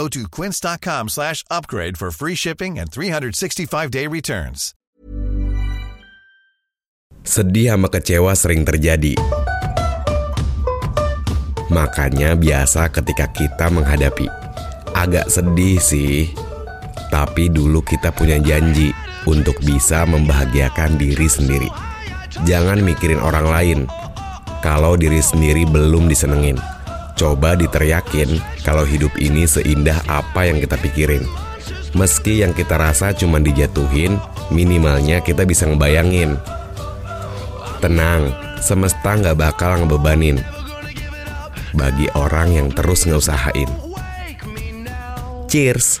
Go to quince.com slash upgrade for free shipping and 365-day returns. Sedih sama kecewa sering terjadi. Makanya biasa ketika kita menghadapi. Agak sedih sih. Tapi dulu kita punya janji untuk bisa membahagiakan diri sendiri. Jangan mikirin orang lain. Kalau diri sendiri belum disenengin. Coba diteriakin kalau hidup ini seindah apa yang kita pikirin. Meski yang kita rasa cuma dijatuhin, minimalnya kita bisa ngebayangin. Tenang, semesta nggak bakal ngebebanin. Bagi orang yang terus ngeusahain. Cheers!